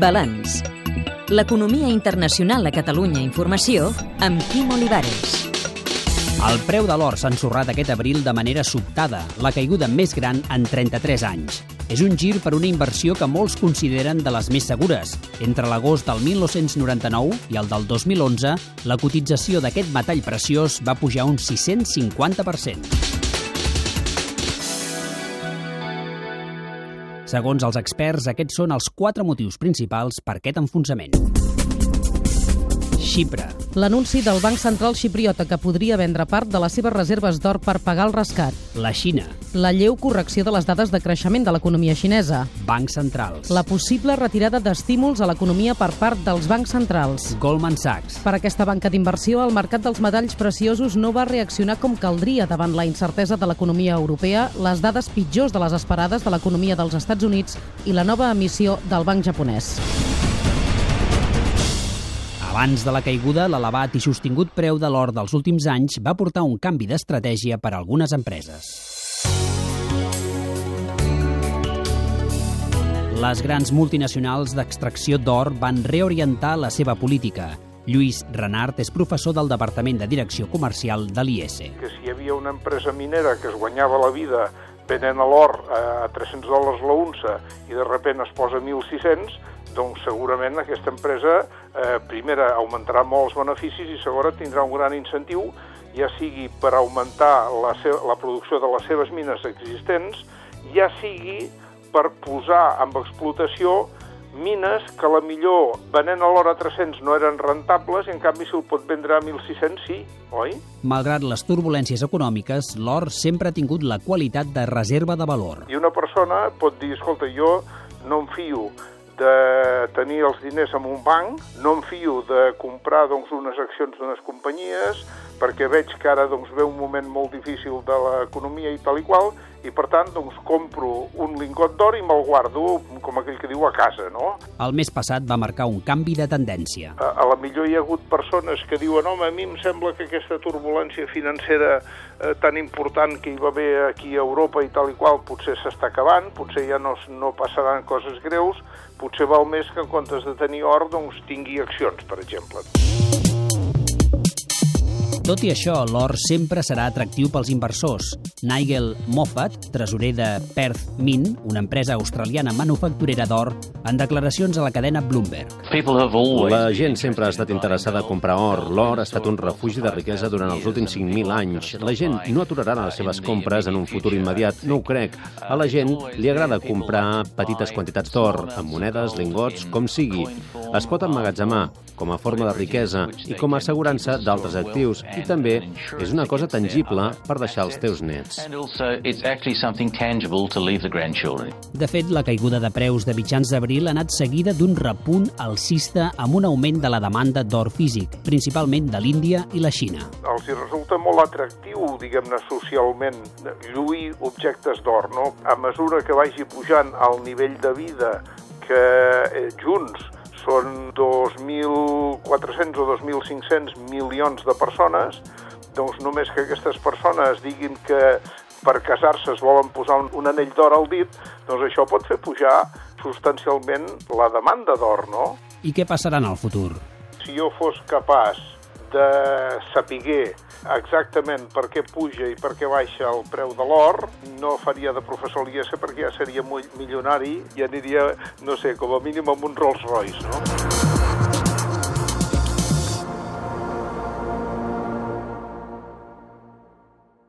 Balanç. L'economia internacional a Catalunya Informació amb Quim Olivares. El preu de l'or s'ha ensorrat aquest abril de manera sobtada, la caiguda més gran en 33 anys. És un gir per una inversió que molts consideren de les més segures. Entre l'agost del 1999 i el del 2011, la cotització d'aquest metall preciós va pujar un 650%. Segons els experts, aquests són els quatre motius principals per aquest enfonsament. Xipre. L'anunci del Banc Central xipriota que podria vendre part de les seves reserves d'or per pagar el rescat. La Xina. La lleu correcció de les dades de creixement de l'economia xinesa. Bancs centrals. La possible retirada d'estímuls a l'economia per part dels bancs centrals. Goldman Sachs. Per aquesta banca d'inversió, el mercat dels metalls preciosos no va reaccionar com caldria davant la incertesa de l'economia europea, les dades pitjors de les esperades de l'economia dels Estats Units i la nova emissió del banc japonès. Abans de la caiguda, l'elevat i sostingut preu de l'or dels últims anys va portar un canvi d'estratègia per a algunes empreses. Les grans multinacionals d'extracció d'or van reorientar la seva política. Lluís Renart és professor del Departament de Direcció Comercial de l'IS. Que si hi havia una empresa minera que es guanyava la vida venent l'or a 300 dòlars la unça i de repent es posa 1.600, doncs segurament aquesta empresa, eh, primera, augmentarà molts beneficis i segona, tindrà un gran incentiu, ja sigui per augmentar la, seva, la producció de les seves mines existents, ja sigui per posar en explotació mines que la millor venent a l'hora 300 no eren rentables i en canvi si el pot vendre a 1.600 sí, oi? Malgrat les turbulències econòmiques, l'or sempre ha tingut la qualitat de reserva de valor. I una persona pot dir, escolta, jo no em fio de tenir els diners en un banc, no em fio de comprar doncs, unes accions d'unes companyies, perquè veig que ara doncs, ve un moment molt difícil de l'economia i tal i qual, i per tant doncs, compro un lingot d'or i me'l guardo, com aquell que diu, a casa, no? El mes passat va marcar un canvi de tendència. A, a la millor hi ha hagut persones que diuen home, a mi em sembla que aquesta turbulència financera eh, tan important que hi va haver aquí a Europa i tal i qual potser s'està acabant, potser ja no, no passaran coses greus, potser val més que en comptes de tenir or, doncs tingui accions, per exemple. Tot i això, l'or sempre serà atractiu pels inversors. Nigel Moffat, tresorer de Perth Mint, una empresa australiana manufacturera d'or, en declaracions a la cadena Bloomberg. La gent sempre ha estat interessada a comprar or. L'or ha estat un refugi de riquesa durant els últims 5.000 anys. La gent no aturarà les seves compres en un futur immediat, no ho crec. A la gent li agrada comprar petites quantitats d'or, amb monedes, lingots, com sigui. Es pot emmagatzemar com a forma de riquesa i com a assegurança d'altres actius i també és una cosa tangible per deixar als teus nets. De fet, la caiguda de preus de mitjans d'abril ha anat seguida d'un repunt alcista amb un augment de la demanda d'or físic, principalment de l'Índia i la Xina. Els hi resulta molt atractiu, diguem-ne, socialment, lluir objectes d'or, no? A mesura que vagi pujant el nivell de vida que eh, junts són 2.400 o 2.500 milions de persones, doncs només que aquestes persones diguin que per casar-se es volen posar un, un anell d'or al dit, doncs això pot fer pujar substancialment la demanda d'or, no? I què passarà en el futur? Si jo fos capaç de sapiguer exactament per què puja i per què baixa el preu de l'or, no faria de professor a l'IES perquè ja seria milionari i aniria, no sé, com a mínim amb un Rolls Royce, no?